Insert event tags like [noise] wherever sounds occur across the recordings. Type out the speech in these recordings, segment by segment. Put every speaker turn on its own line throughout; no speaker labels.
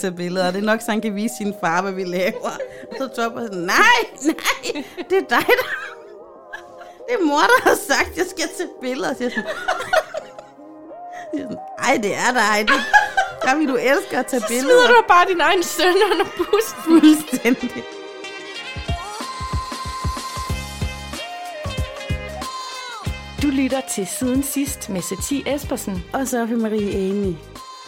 tage billeder. Det er nok, så han kan vise sin far, hvad vi laver. Så Topper sådan, nej, nej, det er dig, der... Det er mor, der har sagt, at jeg skal tage billeder. Så jeg sådan, jeg [laughs] sådan, ej, det er dig. Det, der vil du elsker at tage billeder.
Smider du bare din egen søn under bussen?
Fuldstændig.
Du lytter til Siden Sidst med Satie Espersen.
Og Sofie Marie Amy.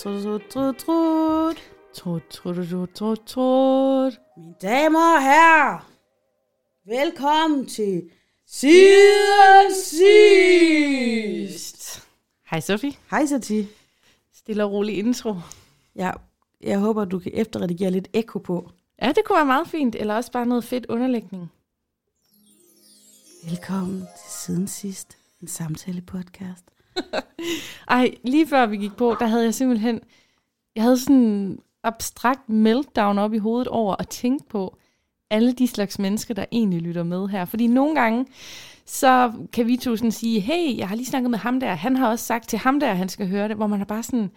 Trut, trut, trut, trut, trut.
Trut, trut, trut.
Mine damer og herrer, velkommen til Siden Sidst.
Hej Sofie.
Hej Sati.
Stille og rolig intro.
Jeg, jeg håber, du kan efterredigere lidt ekko på.
Ja, det kunne være meget fint. Eller også bare noget fedt underlægning.
Velkommen til Siden Sidst, en samtale-podcast. [laughs]
Ej, lige før vi gik på, der havde jeg simpelthen... Jeg havde sådan en abstrakt meltdown op i hovedet over at tænke på alle de slags mennesker, der egentlig lytter med her. Fordi nogle gange, så kan vi to sådan sige, hey, jeg har lige snakket med ham der, han har også sagt til ham der, han skal høre det, hvor man er bare sådan,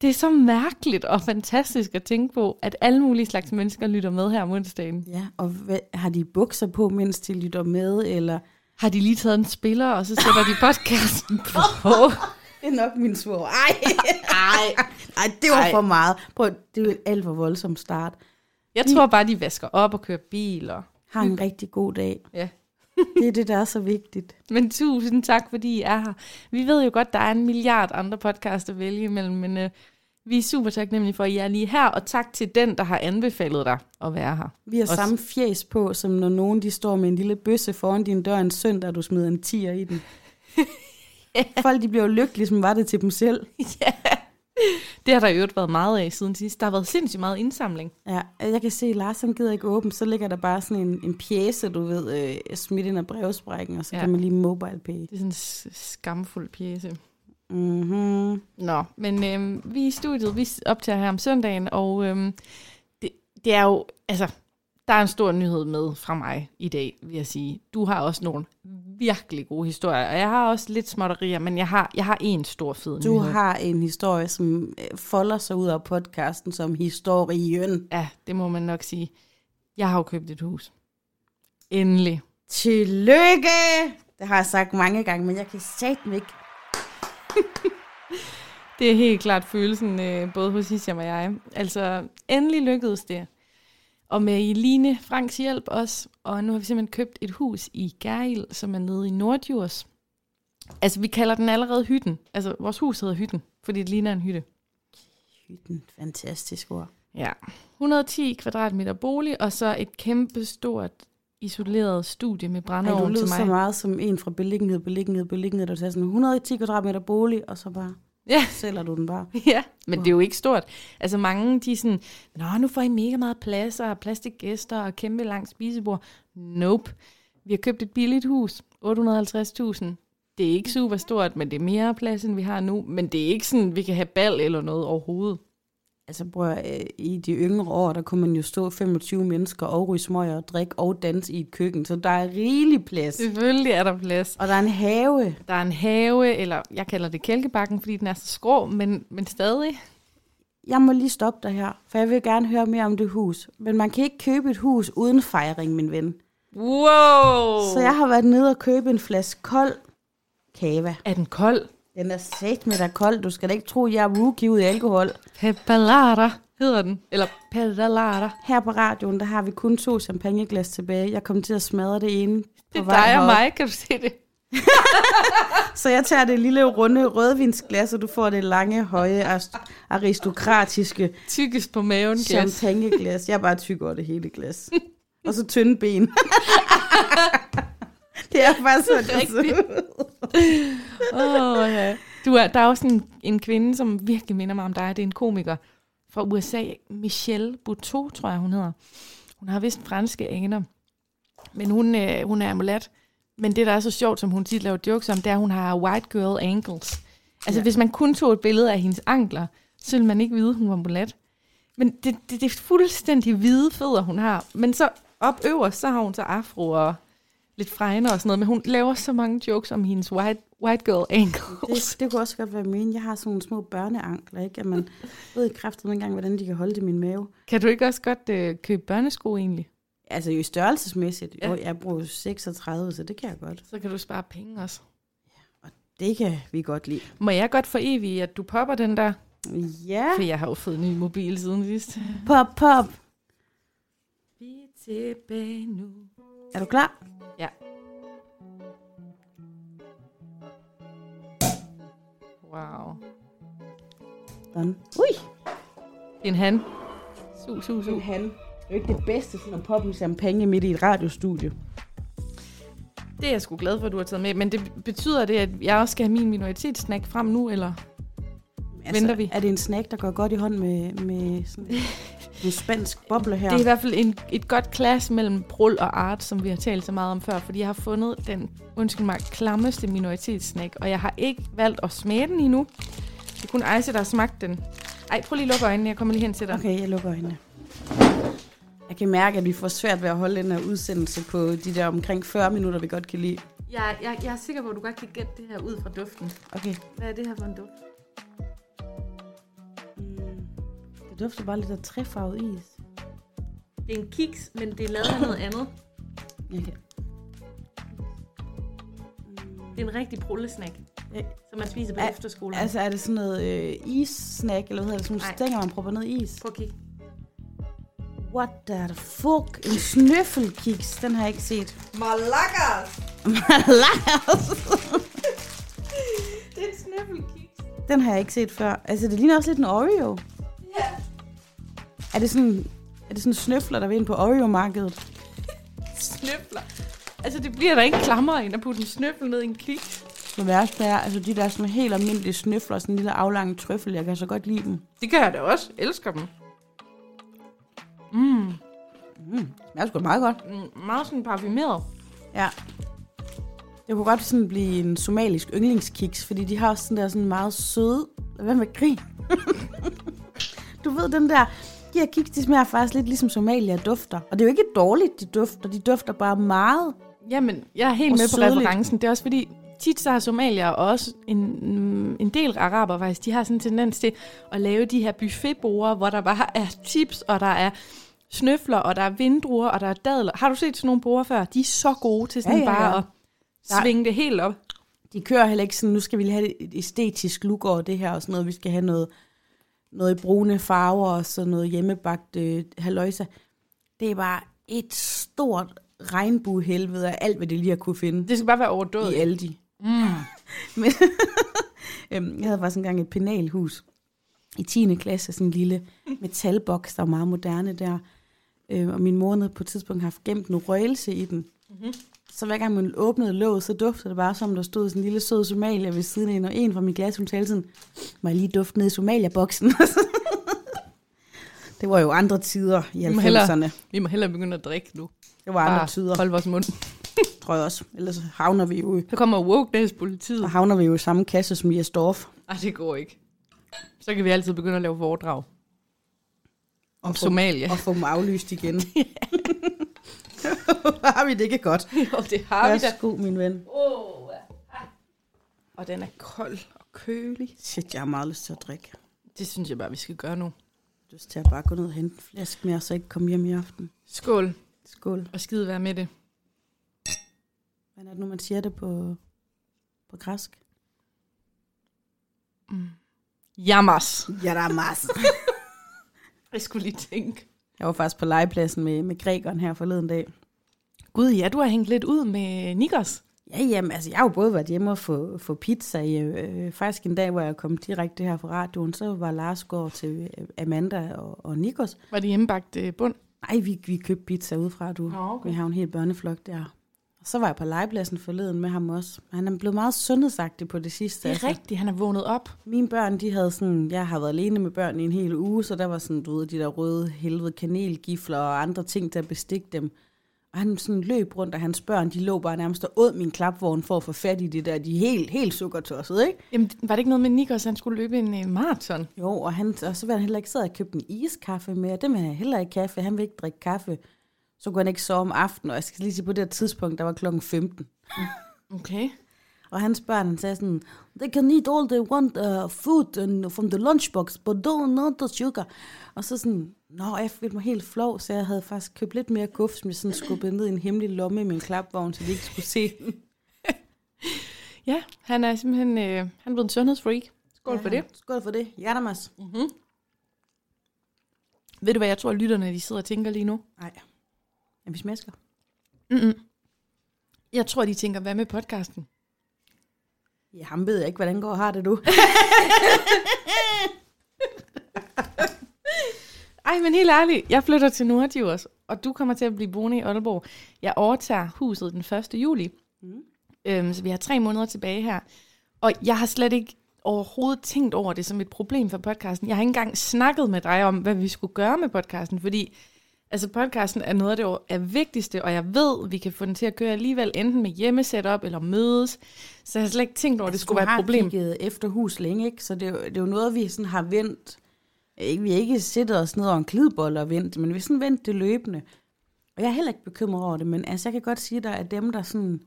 det er så mærkeligt og fantastisk at tænke på, at alle mulige slags mennesker lytter med her om onsdagen.
Ja, og hvad, har de bukser på, mens de lytter med, eller...
Har de lige taget en spiller, og så sætter de podcasten på? [laughs]
Det er nok min svor. Ej, ej, ej, det var
Ej.
for meget. Prøv, det er jo et alt for voldsom start.
Jeg tror bare, de vasker op og kører bil. Og...
Har en rigtig god dag.
Ja. [laughs]
Det er det, der er så vigtigt.
Men tusind tak, fordi I er her. Vi ved jo godt, der er en milliard andre podcasts at vælge imellem, men øh, vi er super taknemmelige for, at I er lige her, og tak til den, der har anbefalet dig at være her.
Vi har
Også-
samme fjes på, som når nogen de står med en lille bøsse foran din dør en søndag, og du smider en tiger i den. [laughs] Folk de bliver jo lykkelige, som var det til dem selv. [laughs]
ja. Det har der i øvrigt været meget af siden sidst. Der har været sindssygt meget indsamling.
Ja, jeg kan se, at Lars han gider ikke åbne, så ligger der bare sådan en, en pjæse, du ved, øh, smidt ind af brevsprækken, og så
Ja.
kan man lige mobile pay.
Det er sådan en skamfuld pjæse.
Mm-hmm.
Nå, men øhm, vi er i studiet, vi optager her om søndagen, og øhm, det, det er jo, altså, der er en stor nyhed med fra mig i dag, vil jeg sige. Du har også nogle virkelig gode historier, og jeg har også lidt småtterier, men jeg har, jeg har en stor fed
Du
nyhed.
har en historie, som øh, folder sig ud af podcasten som historien.
Ja, det må man nok sige. Jeg har jo købt et hus. Endelig.
Tillykke! Det har jeg sagt mange gange, men jeg kan satme ikke. [laughs]
Det er helt klart følelsen, øh, både hos Isiam og jeg. Altså, endelig lykkedes det. Og med Eline Franks hjælp også. Og nu har vi simpelthen købt et hus i Gerild, som er nede i Nordjurs. Altså, vi kalder den allerede hytten. Altså, vores hus hedder hytten, fordi det ligner en hytte.
Hytten, fantastisk ord.
Ja. 110 kvadratmeter bolig, og så et kæmpe stort isoleret studie med brændeovn til
så
mig.
meget som en fra beliggenhed, beliggenhed, beliggenhed, der tager sådan 110 kvadratmeter bolig, og så bare
Ja.
sælger du den bare. [laughs]
Ja, men det er jo ikke stort. Altså mange, de er sådan, Nå, nu får I mega meget plads, og plads til gæster, og kæmpe langt spisebord. Nope. Vi har købt et billigt hus, 850.000. Det er ikke super stort, men det er mere plads, end vi har nu. Men det er ikke sådan, vi kan have bal eller noget overhovedet.
Altså at, øh, i de yngre år, der kunne man jo stå 25 mennesker og ryge smøger og drikke og danse i et køkken, så der er rigelig plads.
Selvfølgelig er der plads.
Og der er en have.
Der er en have, eller jeg kalder det kælkebakken, fordi den er så skrå, men, men stadig.
Jeg må lige stoppe dig her, for jeg vil gerne høre mere om det hus. Men man kan ikke købe et hus uden fejring, min ven.
Wow!
Så jeg har været nede og købe en flaske kold kava.
Er den kold?
Den er sat med dig kold. Du skal da ikke tro, jeg er rookie ud i alkohol.
Pepalata hedder den. Eller pedalata.
Her på radioen, der har vi kun to champagneglas tilbage. Jeg kom til at smadre det ene.
Det er dig og mig, kan du se det? [laughs]
så jeg tager det lille runde rødvinsglas, og du får det lange, høje, aristokratiske
Tykkest på maven, glas.
champagneglas. Jeg er bare tyk over det hele glas. [laughs] Og så tynde ben. [laughs] [laughs] det er faktisk sådan, det
Rigtigt. Åh, ja. Du er, der er også en, en kvinde, som virkelig minder mig om dig. Det er en komiker fra USA. Michelle Buteau, tror jeg, hun hedder. Hun har vist franske aner. Men hun, øh, hun er amulat. Men det, der er så sjovt, som hun tit laver jokes om, det er, at hun har white girl ankles. Altså,
Ja.
hvis man kun tog et billede af hendes ankler, så ville man ikke vide, hun var mulat. Men det, det, det er fuldstændig hvide fødder, hun har. Men så op øverst, så har hun så afro og lidt fregner og sådan noget. Men hun laver så mange jokes om hendes white, white girl ankles.
Det, det kunne også godt være min. Jeg har sådan nogle små børneankler, ikke? At man [laughs] ved i kræften engang, hvordan de kan holde det i min mave.
Kan du ikke også godt øh, købe børnesko egentlig?
Altså jo størrelsesmæssigt.
Ja.
Ja. Jeg bruger 36, så det kan jeg godt.
Så kan du spare penge også.
Det kan vi godt lide.
Må jeg godt for evigt, at du popper den der?
Ja.
For jeg har jo fået en ny mobil siden sidst.
Pop, pop.
Vi er tilbage nu.
Er du klar?
Ja. Wow.
Sådan. Ui.
Det er en han. Su, su, su.
En han. Det er jo ikke det bedste sådan at poppe en champagne midt i et radiostudie.
Det er jeg sgu glad for, at du har taget med. Men det betyder det, at jeg også skal have min minoritetssnack frem nu, eller? Venter vi?
Er det en snack, der går godt i hånd med, med sådan [laughs] en spansk boble her?
Det er i hvert fald en, et godt clash mellem brul og art, som vi har talt så meget om før, fordi jeg har fundet den, undskyld mig, klammeste minoritetssnack, og jeg har ikke valgt at smage den endnu. Det er kun Ejse, der har smagt den. Ej, prøv lige at lukke øjnene, jeg kommer lige hen til dig.
Okay, jeg lukker øjnene. Jeg kan mærke, at vi får svært ved at holde den her udsendelse på de der omkring 40 minutter, vi godt kan lide.
Jeg, jeg, jeg er sikker på, at du godt kan gætte det her ud fra duften.
Okay.
Hvad er det her for en duft?
Det dufter bare lidt af træfarvet is.
Det er en kiks, men det er lavet af noget andet.
Okay.
Det er en rigtig brullesnack,
Ja.
som man spiser på
Al-
efterskolen.
Altså, er det sådan noget øh, is-snack, eller hvad hedder det? Sådan nogle stænger, man propper ned i is?
Prøv at kigge.
What the fuck? En snøffelkiks, den har jeg ikke set.
Malakas!
Malakas! [laughs]
Det er en snøffelkiks.
den har jeg ikke set før. Altså, det ligner også lidt en Oreo. Er det sådan, er det sådan snøfler, der vil ind på Oreo-markedet?
Snøfler. Altså, det bliver da ikke klammere, end at putte en snøffel ned i en kiks.
Det værste er, altså de der sådan helt almindelige snøfler, sådan en lille aflang trøffel, jeg kan så godt lide dem.
Det gør jeg da også. Elsker dem. Mm.
Mm, smager sgu da meget godt.
mm meget sådan parfumeret.
Ja. Det kunne godt sådan blive en somalisk yndlingskiks, fordi de har også sådan der sådan meget søde... Hvad med grin? [laughs] du ved, den der... Kiks, de smager faktisk lidt ligesom Somalia dufter. Og det er jo ikke dårligt, de dufter. De dufter bare meget.
Jamen, jeg er helt
Og
med på
sødligt.
referencen. Det er også fordi, tit så har somalier og også en, mm, en del araber faktisk, de har sådan en tendens til at lave de her buffetborer, hvor der bare er chips, og der er snøfler, og der er vindruer, og der er dadler. Har du set sådan nogle borer før? De er så gode til sådan
Ja,
ja,
ja,
ja,
ja.
bare at
Der-
svinge det helt op.
De kører heller ikke sådan, nu skal vi lige have et æstetisk look over det her, og sådan noget. Vi skal have noget, noget i brune farver, og så noget hjemmebagt øh, haløjsa. Det er bare et stort regnbuehelvede af alt, hvad de lige har kunne finde
Det skal bare være overdået.
i Aldi.
Mm. [laughs]
Men, øhm, jeg havde faktisk engang et penalhus i 10. klasse, sådan en lille metalboks, der var meget moderne der. Øh, og min mor havde på et tidspunkt haft gemt en røgelse i den.
Mm-hmm.
Så hver gang man åbnede låget, så duftede det bare som, der stod sådan en lille sød somalier ved siden af en, og en fra mit glas, hun talte sådan, må jeg lige dufte ned i somalia-boksen? [laughs] det var jo andre tider i
Vi må hellere-
90'erne.
Vi må hellere begynde at drikke nu.
Det var andre
Bare
tider,
hold vores mund. [laughs]
tror jeg også. Ellers havner vi jo, i-
Så kommer wokeness-politiet.
så havner vi jo i samme kasse som Jes Dorf.
Ej, det går ikke. Så kan vi altid begynde at lave foredrag. Om
Og få-
Somalia.
og få dem aflyst igen. [laughs] [laughs] har vi det ikke godt?
jo, det har vi da.
Værsgo, min ven.
Oh, og den er kold og kølig.
Shit, jeg har meget lyst til at drikke.
Det synes jeg bare, vi skal gøre nu.
Lyst til at bare gå ned og hente en flaske mere, så ikke komme hjem i aften.
Skål,
Skål.
og skide være med det.
Hvad er det nu, man siger det på, på græsk?
Jammers.
Ja, der er masser.
Jeg skulle lige tænke.
Jeg var faktisk på legepladsen med, med grækeren her forleden dag.
Gud, ja, du har hængt lidt ud med Nikos.
Ja, jamen, altså jeg har jo både været hjemme og få, få pizza. I, øh, faktisk en dag, hvor jeg kom direkte her fra radioen, så var Lars går til øh, Amanda og, og Nikos.
Var det hjemmebagt øh, bund?
Nej, vi, vi købte pizza udefra, du.
Nå, okay.
Vi har en hel børneflok der. Og så var jeg på legepladsen forleden med ham også. Han er blevet meget sundhedsagtig på det sidste.
Det er rigtigt, han er vågnet op.
Mine børn, de havde sådan, jeg har været alene med børn i en hel uge, så der var sådan, du ved, de der røde helvede kanelgifler og andre ting, der bestikke dem. Og han sådan løb rundt, og hans børn, de lå bare nærmest og åd min klapvogn for at få fat i det der. De er helt, helt sukkertossede, ikke?
Jamen, var det ikke noget med Nikos, han skulle løbe en øh, maraton?
Jo, og, han, og så vil han heller ikke sidde og købe en iskaffe med, og det vil han heller ikke kaffe. Han vil ikke drikke kaffe. Så kunne han ikke sove om aftenen, og jeg skal lige sige, på det tidspunkt, der var klokken 15.
Okay.
Og hans børn, han sagde sådan, they can eat all they want uh, food and from the lunchbox, but don't not the sugar. Og så sådan, nå, jeg følte mig helt flov, så jeg havde faktisk købt lidt mere guf, som jeg sådan skubbede ned i en hemmelig lomme i min klapvogn, så de ikke skulle se den. [laughs]
Ja, han er simpelthen øh, han er blevet en sundhedsfreak. Skål for
Ja,
det.
Skål for det. Hjertemas.
Mm-hmm. Ved du, hvad jeg tror, lytterne de sidder og tænker lige nu?
Nej. Ja, vi smasker.
Mm-mm. Jeg tror, de tænker, hvad med podcasten?
Ja, ham ved jeg ikke, hvordan går har det du. [laughs]
Ej, men helt ærligt, jeg flytter til Nordjurs, og du kommer til at blive boende i Aalborg. Jeg overtager huset den 1. juli,
Mm.
øhm, så vi har tre måneder tilbage her. Og jeg har slet ikke overhovedet tænkt over det som et problem for podcasten. Jeg har ikke engang snakket med dig om, hvad vi skulle gøre med podcasten, fordi altså podcasten er noget af det er vigtigste, og jeg ved, vi kan få den til at køre alligevel, enten med hjemmesetup eller mødes. Så jeg har slet ikke tænkt over, at det skulle være et problem.
Du har efter hus længe, ikke? Så det er, jo, det er jo noget, vi sådan har vendt. Ikke, vi har ikke siddet os ned over en klidbold og vendt, men vi har sådan vendt det løbende. Og jeg er heller ikke bekymret over det, men altså, jeg kan godt sige dig, at dem, der sådan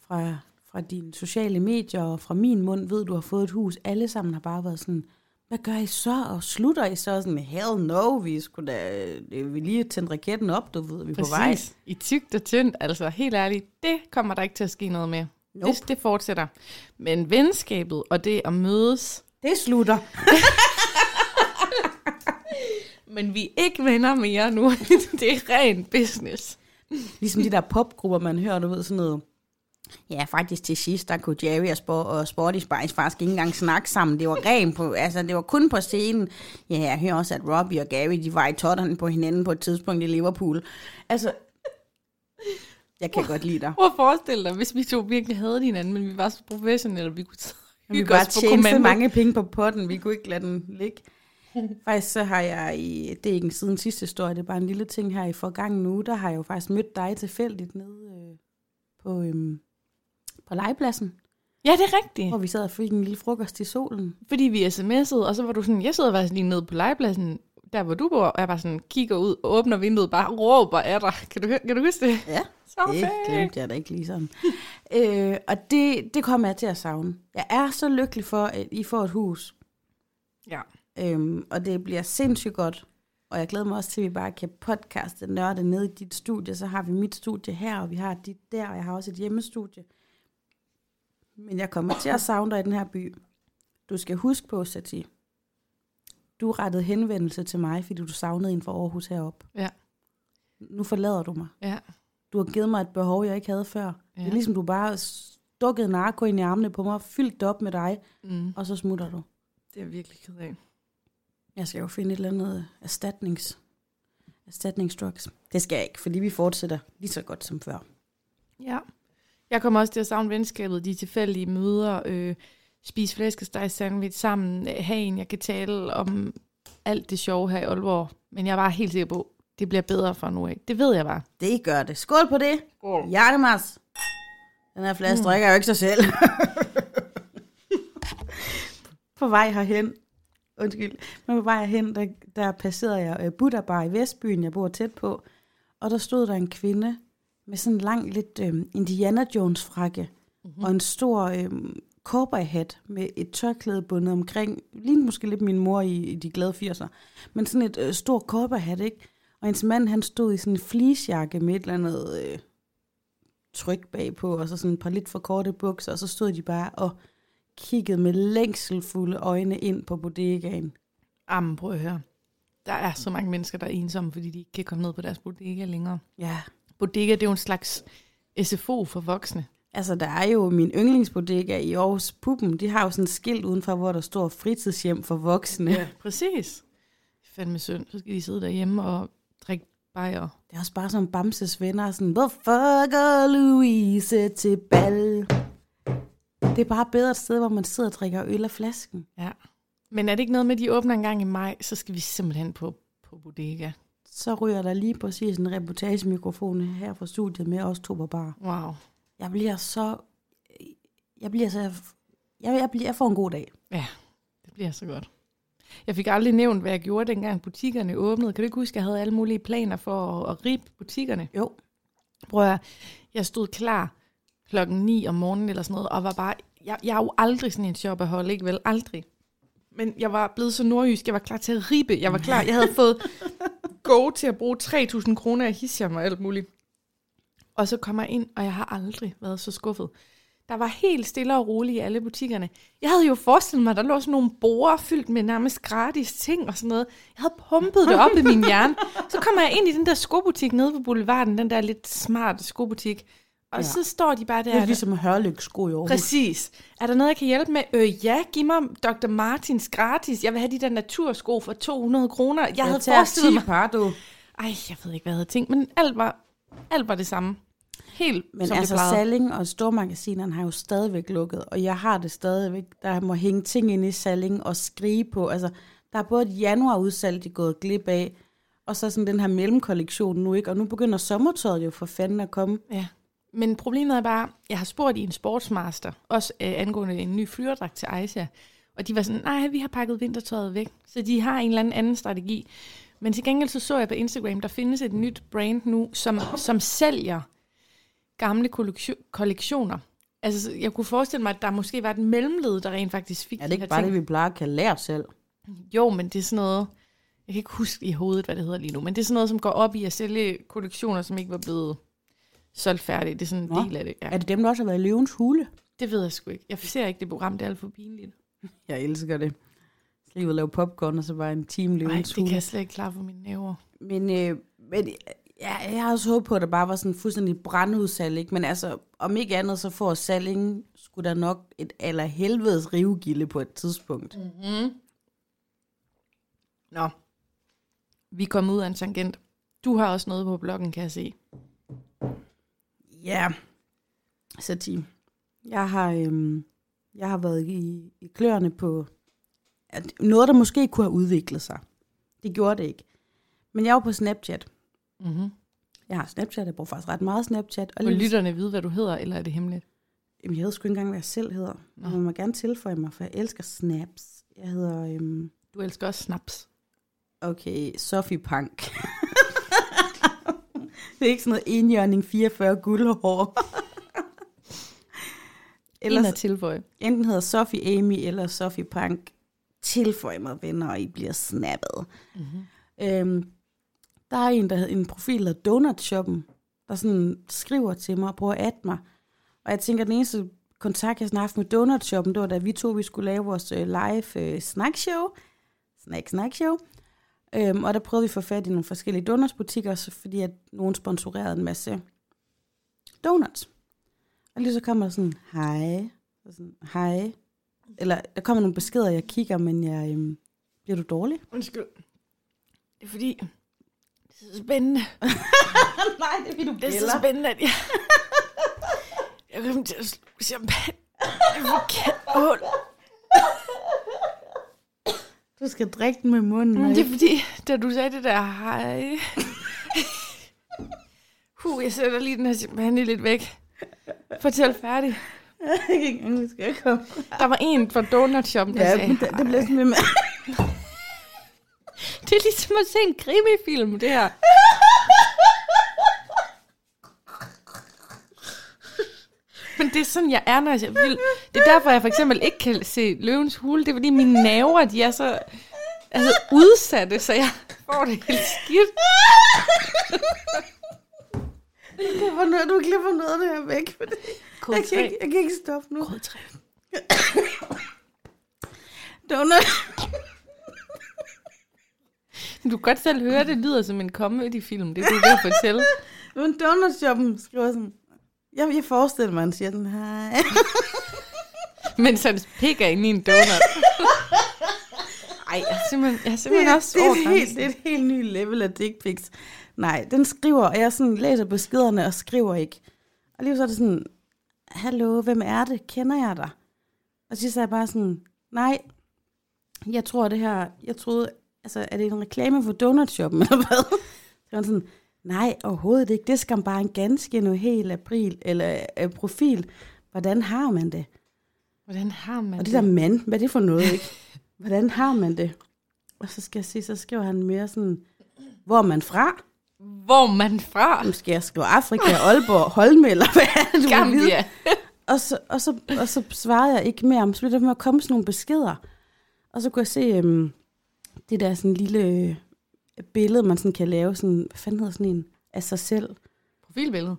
fra, fra dine sociale medier og fra min mund ved, du har fået et hus, alle sammen har bare været sådan, hvad gør I så? Og slutter I så? Sådan, hell no, vi skulle da, øh, vi lige tændt raketten op, du ved, vi er på vej.
I tygt og tyndt, altså helt ærligt, det kommer der ikke til at ske noget med.
Nope.
Det, det fortsætter. Men venskabet og det at mødes,
Det slutter. [laughs]
men vi er ikke venner mere nu. [laughs] det er ren business.
Ligesom de der popgrupper, man hører, du ved, sådan noget. Ja, faktisk til sidst, der kunne Jerry og, Spor- og Sporty Spice faktisk ikke engang snakke sammen. Det var rent på, altså det var kun på scenen. Ja, jeg hører også, at Robbie og Gary, de var i totterne på hinanden på et tidspunkt i Liverpool. Altså, jeg kan godt lide dig.
Prøv at forestille dig, hvis vi to virkelig havde hinanden, men vi var så professionelle, vi kunne
Vi
hygge
bare
os på
tjene så mange penge på potten, vi kunne ikke lade den ligge. Faktisk så har jeg i, det er ikke siden sidste historie, det er bare en lille ting her i forgangen uge, der har jeg jo faktisk mødt dig tilfældigt nede øh, på, øhm, på legepladsen,
Ja, det er rigtigt.
hvor vi sad og fik en lille frokost i solen.
Fordi vi sms'ede, og så var du sådan, jeg sidder faktisk lige nede på legepladsen, der hvor du bor, og jeg bare sådan kigger ud, og åbner vinduet, bare råber af dig. Kan du, kan du huske det?
Ja, [laughs]
Så
det
fedt.
glemte jeg da ikke lige sådan. [laughs] øh, og det, det kommer jeg til at savne. Jeg er så lykkelig for, at I får et hus,
Ja.
øhm, og det bliver sindssygt godt. Og jeg glæder mig også til, at vi bare kan podcaste nørde ned i dit studie. Så har vi mit studie her, og vi har dit der, og jeg har også et hjemmestudie. Men jeg kommer til at savne dig i den her by. Du skal huske på, Sati. Du rettede henvendelse til mig, fordi du savnede en fra Aarhus herop.
Ja.
Nu forlader du mig.
Ja.
Du har givet mig et behov, jeg ikke havde før. Ja. Det er ligesom, du bare stukket narko ind i armene på mig, fyldt det op med dig,
Mm.
og så smutter du.
Det er virkelig ked af.
Jeg skal jo finde et eller andet erstatnings, erstatningsdrugs. Det skal jeg ikke, fordi vi fortsætter lige så godt som før.
Ja. Jeg kommer også til at savne venskabet, de tilfældige møder, øh, spise flæskesteg sandwich sammen, øh, have en, jeg kan tale om alt det sjove her i Aalborg. Men jeg er bare helt sikker på, det bliver bedre fra nu af. Det ved jeg bare.
Det gør det. Skål på det.
Skål.
Hjertemas. Den her flaske mm. drikker jeg jo ikke sig selv. [laughs] på vej herhen, undskyld, men på vej herhen, der, der passerede jeg uh, Buddha Bar i Vestbyen, jeg bor tæt på, og der stod der en kvinde med sådan en lang, lidt øh, Indiana Jones frakke, mm-hmm. og en stor øh, cowboyhat med et tørklæde bundet omkring, lignede måske lidt min mor i, i de glade 80'er, men sådan et øh, stort cowboyhat, ikke? Og hendes mand, han stod i sådan en fleecejakke med et eller andet øh, tryk bagpå, og så sådan et par lidt for korte bukser, og så stod de bare og kiggede med længselfulde øjne ind på bodegaen.
Jamen, prøv at høre. Der er så mange mennesker, der er ensomme, fordi de ikke kan komme ned på deres bodega længere.
Ja,
Bodega, det er jo en slags SFO for voksne.
Altså, der er jo min yndlingsbodega i Aarhus Puppen. De har jo sådan et skilt udenfor, hvor der står fritidshjem for voksne.
Ja, præcis. Fandme synd. Så skal de sidde derhjemme og drikke bajer.
Det er også bare som Bamses venner, sådan, hvorfor går Louise til bal? Det er bare bedre et sted, hvor man sidder og drikker øl af flasken.
Ja. Men er det ikke noget med, at de åbner en gang i maj, så skal vi simpelthen på, på bodega.
Så ryger der lige præcis en reportagemikrofon her fra studiet med os to på bar.
Wow.
Jeg bliver så... Jeg bliver så... Jeg, jeg, bliver, jeg får en god dag.
Ja, det bliver så godt. Jeg fik aldrig nævnt, hvad jeg gjorde, dengang butikkerne åbnede. Kan du ikke huske, at jeg havde alle mulige planer for at, at ribe butikkerne?
Jo.
Prøv at, jeg stod klar klokken 9 om morgenen eller sådan noget, og var bare, jeg, jeg er jo aldrig sådan en shopperhold, ikke vel? Aldrig. Men jeg var blevet så nordjysk, jeg var klar til at ribe. Jeg var klar, jeg havde fået go til at bruge 3.000 kroner af hisjam og alt muligt. Og så kommer jeg ind, og jeg har aldrig været så skuffet. Der var helt stille og roligt i alle butikkerne. Jeg havde jo forestillet mig, at der lå sådan nogle borer fyldt med nærmest gratis ting og sådan noget. Jeg havde pumpet det op i min hjerne. [laughs] Så kommer jeg ind i den der skobutik nede på boulevarden, den der lidt smarte skobutik. Og
Ja.
så står de bare der.
Det er ligesom Hørlyks sko i Aarhus.
Præcis. Er der noget, jeg kan hjælpe med? Øh, ja, giv mig Dr. Martins gratis. Jeg vil have de der natursko for 200 kroner. Jeg, jeg havde forestillet
10
mig...
par, du.
Ej, jeg ved ikke, hvad jeg havde tænkt, men alt var, alt var det samme. Helt
Men
som
altså,
det plejede.
Salling og stormagasinerne har jo stadigvæk lukket, og jeg har det stadigvæk. Der må hænge ting ind i Salling og skrige på. Altså, der er både et januarudsalg, de er gået glip af, og så sådan den her mellemkollektion nu, ikke? Og nu begynder sommertøjet jo for fanden at komme.
Ja. Men problemet er bare, jeg har spurgt i en sportsmaster, også øh, angående en ny flyverdragt til Aisha, og de var sådan, nej, vi har pakket vintertøjet væk. Så de har en eller anden anden strategi. Men til gengæld så så jeg på Instagram, der findes et nyt brand nu, som, som sælger gamle kollektion- kollektioner. Altså, jeg kunne forestille mig, at der måske var et mellemled, der rent faktisk fik
Er det
de
ikke
her
bare
ting.
det, vi plejer at kalde lære selv?
Jo, men det er sådan noget... Jeg kan ikke huske i hovedet, hvad det hedder lige nu, men det er sådan noget, som går op i at sælge kollektioner, som ikke var blevet solgt færdigt. Det er sådan en
Nå.
del af det. Ja.
Er det dem, der også har været i løvens hule?
Det ved jeg sgu ikke. Jeg ser ikke det program, det er alt for pinligt. [laughs]
Jeg elsker det. Skal lige ud og lave popcorn, og så bare en time
Nej,
løvens
det
hule.
kan jeg slet ikke klare for mine næver.
Men, øh, men ja, jeg har også håbet på, at der bare var sådan fuldstændig brandudsalg, ikke? Men altså, om ikke andet, så får Salling skulle der nok et allerhelvedes rivegilde på et tidspunkt.
Mm-hmm. Nå. Vi kommet ud af en tangent. Du har også noget på bloggen, kan jeg se.
Ja, så Tim. Jeg har, øhm, jeg har været i, i kløerne på at noget, der måske kunne have udviklet sig. Det gjorde det ikke. Men jeg var på Snapchat.
Mm-hmm.
Jeg har Snapchat, jeg bruger faktisk ret meget Snapchat. Og
Vil
lige,
lytterne vide, hvad du hedder, eller er det hemmeligt?
Jamen, jeg ved sgu ikke engang, hvad jeg selv hedder.
Nå.
Man må gerne tilføje mig, for jeg elsker snaps. Jeg hedder, øhm,
Du elsker også snaps.
okay, Sofie Punk. [laughs] det er ikke sådan noget enhjørning 44 guldhår. [laughs]
Eller
Ellers,
at tilføje.
enten hedder Sofie Amy eller Sofie Punk. Tilføj mig venner, og I bliver snappet.
Mm-hmm.
Øhm, der er en, der hedder en profil, der hedder Donut Shoppen, der sådan skriver til mig og prøver at mig. Og jeg tænker, at den eneste kontakt, jeg sådan har haft med Donut Shoppen, det var da vi to vi skulle lave vores øh, live øh, snackshow. Snack, snack show. Øhm, og der prøvede vi at få fat i nogle forskellige donutsbutikker, fordi at nogen sponsorerede en masse donuts. Og lige så kommer der sådan, hej. Og sådan, hej. Eller der kommer nogle beskeder, jeg kigger, men jeg, øhm, bliver du dårlig?
Undskyld. Det er fordi, det er så spændende. [laughs]
Nej, det er fordi, du
Det er så spændende, at jeg... jeg kommer til at slå champagne. Det er forkert hul.
Du skal drikke den med munden.
Men det er fordi, da du sagde det der, hej... Huh, jeg sætter lige den her champagne lidt væk. Fortæl færdig.
Jeg kan ikke engang huske, jeg kom.
Der var en fra Donut Shop, der
Ja,
sagde,
men det, det bliver sådan med. [laughs]
det er ligesom at se en krimifilm, det her. Men det er sådan, jeg er, når jeg vil. Det er derfor, jeg for eksempel ikke kan se løvens hule. Det er fordi, mine naver, de er så altså, udsatte, så jeg får det helt skidt.
Det var noget, du klipper noget af det her væk. For det.
Kode
Jeg, kan
3.
ikke, jeg kan ikke stoppe nu.
Kode 3.
Donut.
Du kan godt selv høre, det lyder som en comedy-film, det er ved at fortælle.
Men Donut Shoppen skriver sådan, Jeg, jeg forestiller mig, at han siger den hej. [laughs]
Mens hans pik er inde i en donut. Ej, jeg er simpelthen, jeg er simpelthen
det,
også
det, er et helt, det er et helt ny level af dick pics. Nej, den skriver, og jeg sådan læser beskederne og skriver ikke. Og lige så er det sådan, hallo, hvem er det? Kender jeg dig? Og så siger jeg bare sådan, nej, jeg tror det her, jeg troede, altså er det en reklame for donutshoppen eller hvad? Så var sådan, nej, overhovedet ikke. Det skam bare en ganske nu helt april, eller uh, profil. Hvordan har man det?
Hvordan har man
Og det der mand, hvad er det for noget, ikke? [laughs] Hvordan har man det? Og så skal jeg sige, så skriver han mere sådan, hvor er man fra?
Hvor er man fra?
Nu skal jeg skrive Afrika, Aalborg, Holme, eller hvad er det, du?
Gambia.
Og så, og, så, og så svarede jeg ikke mere om, så blev der med at komme sådan nogle beskeder. Og så kunne jeg se øhm, det der sådan lille øh, billede, man sådan kan lave, sådan, hvad fanden hedder sådan en, af sig selv.
Profilbillede.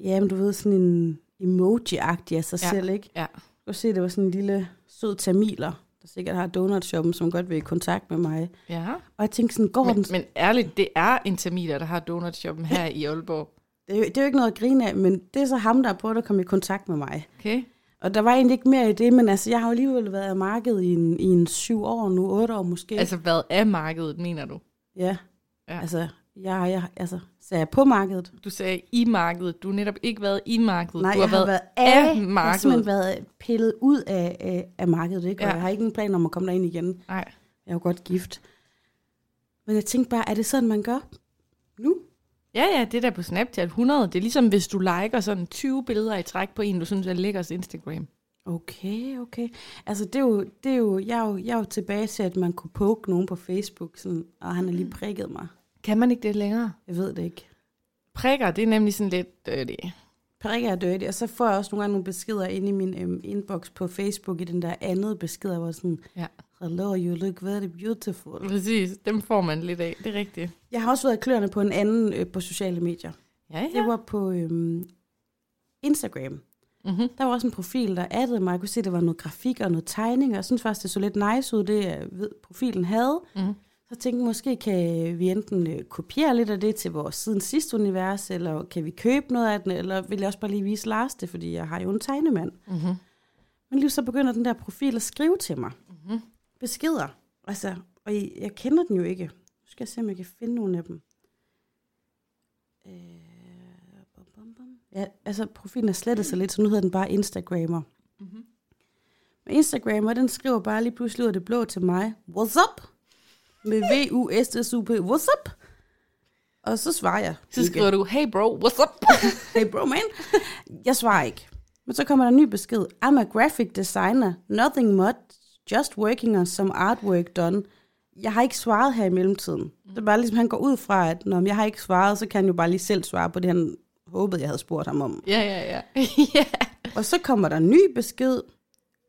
Ja, men du ved, sådan en emoji-agtig af sig
Ja.
selv, ikke?
Ja.
Jeg kunne se, det var sådan en lille sød tamiler, der sikkert har donutshoppen, som godt vil i kontakt med mig.
Ja.
Og jeg tænkte sådan, går
Men,
den...
men ærligt, det er en tamiler, der har donutshoppen her i Aalborg. [laughs]
Det er, jo, det er jo ikke noget at grine af, men det er så ham, der er på at komme i kontakt med mig.
Okay?
Og der var egentlig ikke mere i det, men altså, jeg har jo alligevel været af markedet i en, i en syv år nu, otte år måske.
Altså, hvad er markedet, mener du?
Ja.
Ja.
Altså, jeg, jeg, altså, så er jeg på markedet.
Du sagde i markedet. Du har netop ikke været i markedet.
Nej,
du har
jeg har været af,
af
Jeg har
markedet.
simpelthen været pillet ud af, af, af markedet, ikke? Og
Ja.
jeg har ikke en plan om at komme derind igen.
Nej.
Jeg er jo godt gift. Men jeg tænkte bare, er det sådan, man gør nu?
Ja, ja, det der på Snapchat 100. Det er ligesom, hvis du liker sådan 20 billeder i træk på en, du synes er lækkert Instagram.
Okay, okay. Altså, det er jo, det er jo, jeg, er jo, jeg er jo tilbage til, at man kunne poke nogen på Facebook, sådan, og han har lige prikket mig.
Kan man ikke det længere?
Jeg ved det ikke.
Prikker, det er nemlig sådan lidt dirty.
prikker er dirty, og så får jeg også nogle gange nogle beskeder ind i min øhm, inbox på Facebook, i den der andet beskeder, hvor sådan,
Ja.
hello, you look very beautiful.
Præcis, dem får man lidt af. Det er rigtigt.
Jeg har også været i kløerne på en anden øh, på sociale medier.
Ja,
Det
ja.
var på øhm, Instagram.
Mm-hmm.
Der var også en profil, der addede mig. Jeg kunne se, at der var noget grafik og noget tegning, og jeg synes faktisk, det så lidt nice ud, det ved, profilen havde.
Mm-hmm.
Så tænkte jeg, måske kan vi enten øh, kopiere lidt af det til vores siden sidste univers, eller kan vi købe noget af den, eller vil jeg også bare lige vise Lars det, fordi jeg har jo en tegnemand.
Mm-hmm.
Men lige så begynder den der profil at skrive til mig.
Mm-hmm.
Beskeder. Altså, og jeg, jeg kender den jo ikke. Nu skal jeg se, om jeg kan finde nogle af dem. Øh. Ja, altså profilen er slettet sig lidt, så nu hedder den bare Instagrammer.
Mm-hmm.
Men Instagrammer, den skriver bare lige pludselig ud af det blå til mig. What's up? Med V-U-S-S-U-P. What's up? Og så svarer jeg.
Så skriver du, hey bro, what's up? [laughs]
Hey bro, man. Jeg svarer ikke. Men så kommer der en ny besked. I'm a graphic designer. Nothing much. Just working on some artwork done. Jeg har ikke svaret her i mellemtiden. Det er bare ligesom, han går ud fra, at når jeg har ikke svaret, så kan han jo bare lige selv svare på det, han håbede, jeg havde spurgt ham om.
ja, ja, ja. [laughs] ja.
Og så kommer der en ny besked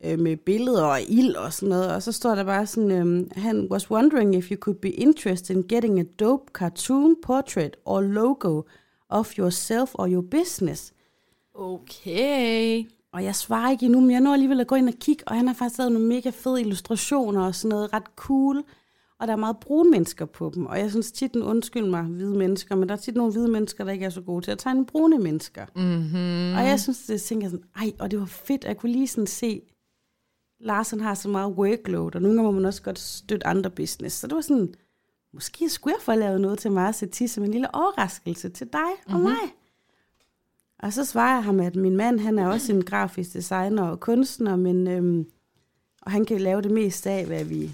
øh, med billeder og ild og sådan noget, og så står der bare sådan, øhm, han was wondering if you could be interested in getting a dope cartoon portrait or logo of yourself or your business.
Okay.
Og jeg svarer ikke endnu, men jeg når alligevel at gå ind og kigge, og han har faktisk lavet nogle mega fede illustrationer og sådan noget ret cool. Og der er meget brune mennesker på dem, og jeg synes tit, den undskyld mig, hvide mennesker, men der er tit nogle hvide mennesker, der ikke er så gode til at tegne brune mennesker.
Mm-hmm.
Og jeg synes, det tænker jeg sådan, ej, og det var fedt, at jeg kunne lige sådan se, Larsen har så meget workload, og nogle gange må man også godt støtte andre business. Så det var sådan, måske skulle jeg få lavet noget til mig at til som en lille overraskelse til dig og
Mhm.
mig. Og så svarer jeg ham, at min mand, han er også en grafisk designer og kunstner, men, øhm, og han kan lave det meste af, hvad vi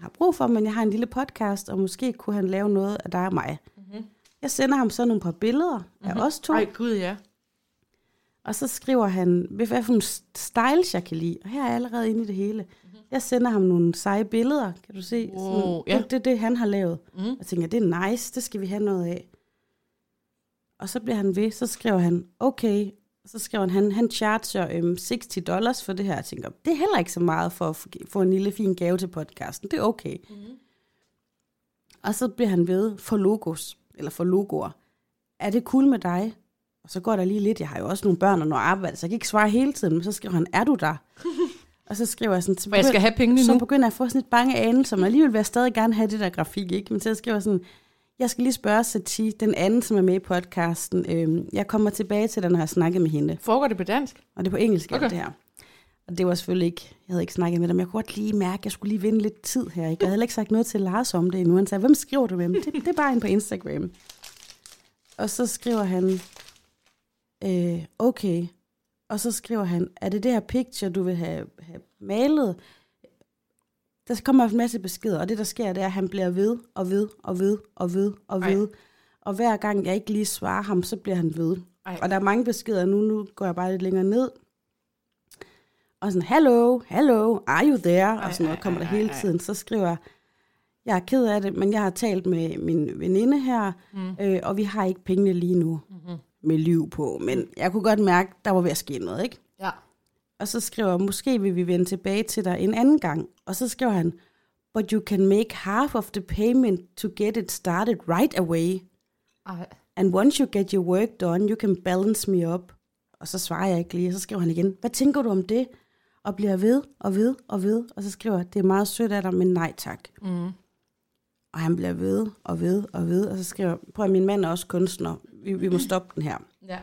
har brug for, men jeg har en lille podcast, og måske kunne han lave noget af dig og mig.
Mhm.
Jeg sender ham så nogle par billeder af os to.
Ej, gud ja.
Og så skriver han, hvad for nogle styles jeg kan lide. Og her er jeg allerede inde i det hele. Jeg sender ham nogle seje billeder, kan du se?
Wow, ja.
det, det er det, han har lavet.
Mm.
Jeg tænker, det er nice, det skal vi have noget af. Og så bliver han ved, så skriver han, okay. Så skriver han, han, han charger øhm, 60 dollars for det her. Jeg tænker, det er heller ikke så meget for at få- en lille fin gave til podcasten. Det er okay.
Mm.
Og så bliver han ved for logos, eller for logoer. Er det cool med dig? Og så går der lige lidt, jeg har jo også nogle børn og noget arbejde, så jeg kan ikke svare hele tiden, men så skriver han, er du der? [laughs] og så skriver jeg sådan, så
For jeg skal have pengene
så
nu.
begynder jeg at få sådan et bange anelse, men alligevel vil jeg stadig gerne have det der grafik, ikke? Men så skriver jeg sådan, Jeg skal lige spørge Sati, den anden, som er med i podcasten. Øhm, jeg kommer tilbage til den, når jeg har snakket med hende.
Foregår det på dansk?
Og det er på engelsk,
Okay.
det her. Og det var selvfølgelig ikke, jeg havde ikke snakket med dem. Jeg kunne godt lige mærke, at jeg skulle lige vinde lidt tid her. Ikke? Jeg havde heller ikke sagt noget til Lars om det endnu. Han sagde, hvem skriver du med? Det, det er bare en på Instagram. Og så skriver han, øh, okay. Og så skriver han, er det det her picture, du vil have, have malet? Der kommer en masse beskeder, og det der sker, det er, at han bliver ved og ved og ved og ved og
Ej.
ved. Og hver gang jeg ikke lige svarer ham, så bliver han ved.
Ej.
Og der er mange beskeder nu, nu går jeg bare lidt længere ned. Og sådan, hello, hello, are you there? Og sådan noget kommer der
ej,
hele
ej.
tiden. Så skriver jeg, jeg er ked af det, men jeg har talt med min veninde her, mm. øh, og vi har ikke pengene lige nu
Mm-hmm.
med liv på. Men jeg kunne godt mærke, der var ved at ske noget, ikke? Og så skriver jeg, måske vil vi vende tilbage til dig en anden gang. Og så skriver han, but you can make half of the payment to get it started right away.
Ej.
And once you get your work done, you can balance me up. Og så svarer jeg ikke lige, og så skriver han igen, hvad tænker du om det? Og bliver ved og ved og ved. Og så skriver jeg, det er meget sødt af dig, men nej tak.
Mm.
Og han bliver ved og ved og ved. Og så skriver prøv at min mand er også kunstner. Vi, vi må [clears throat] stoppe den her.
Ja.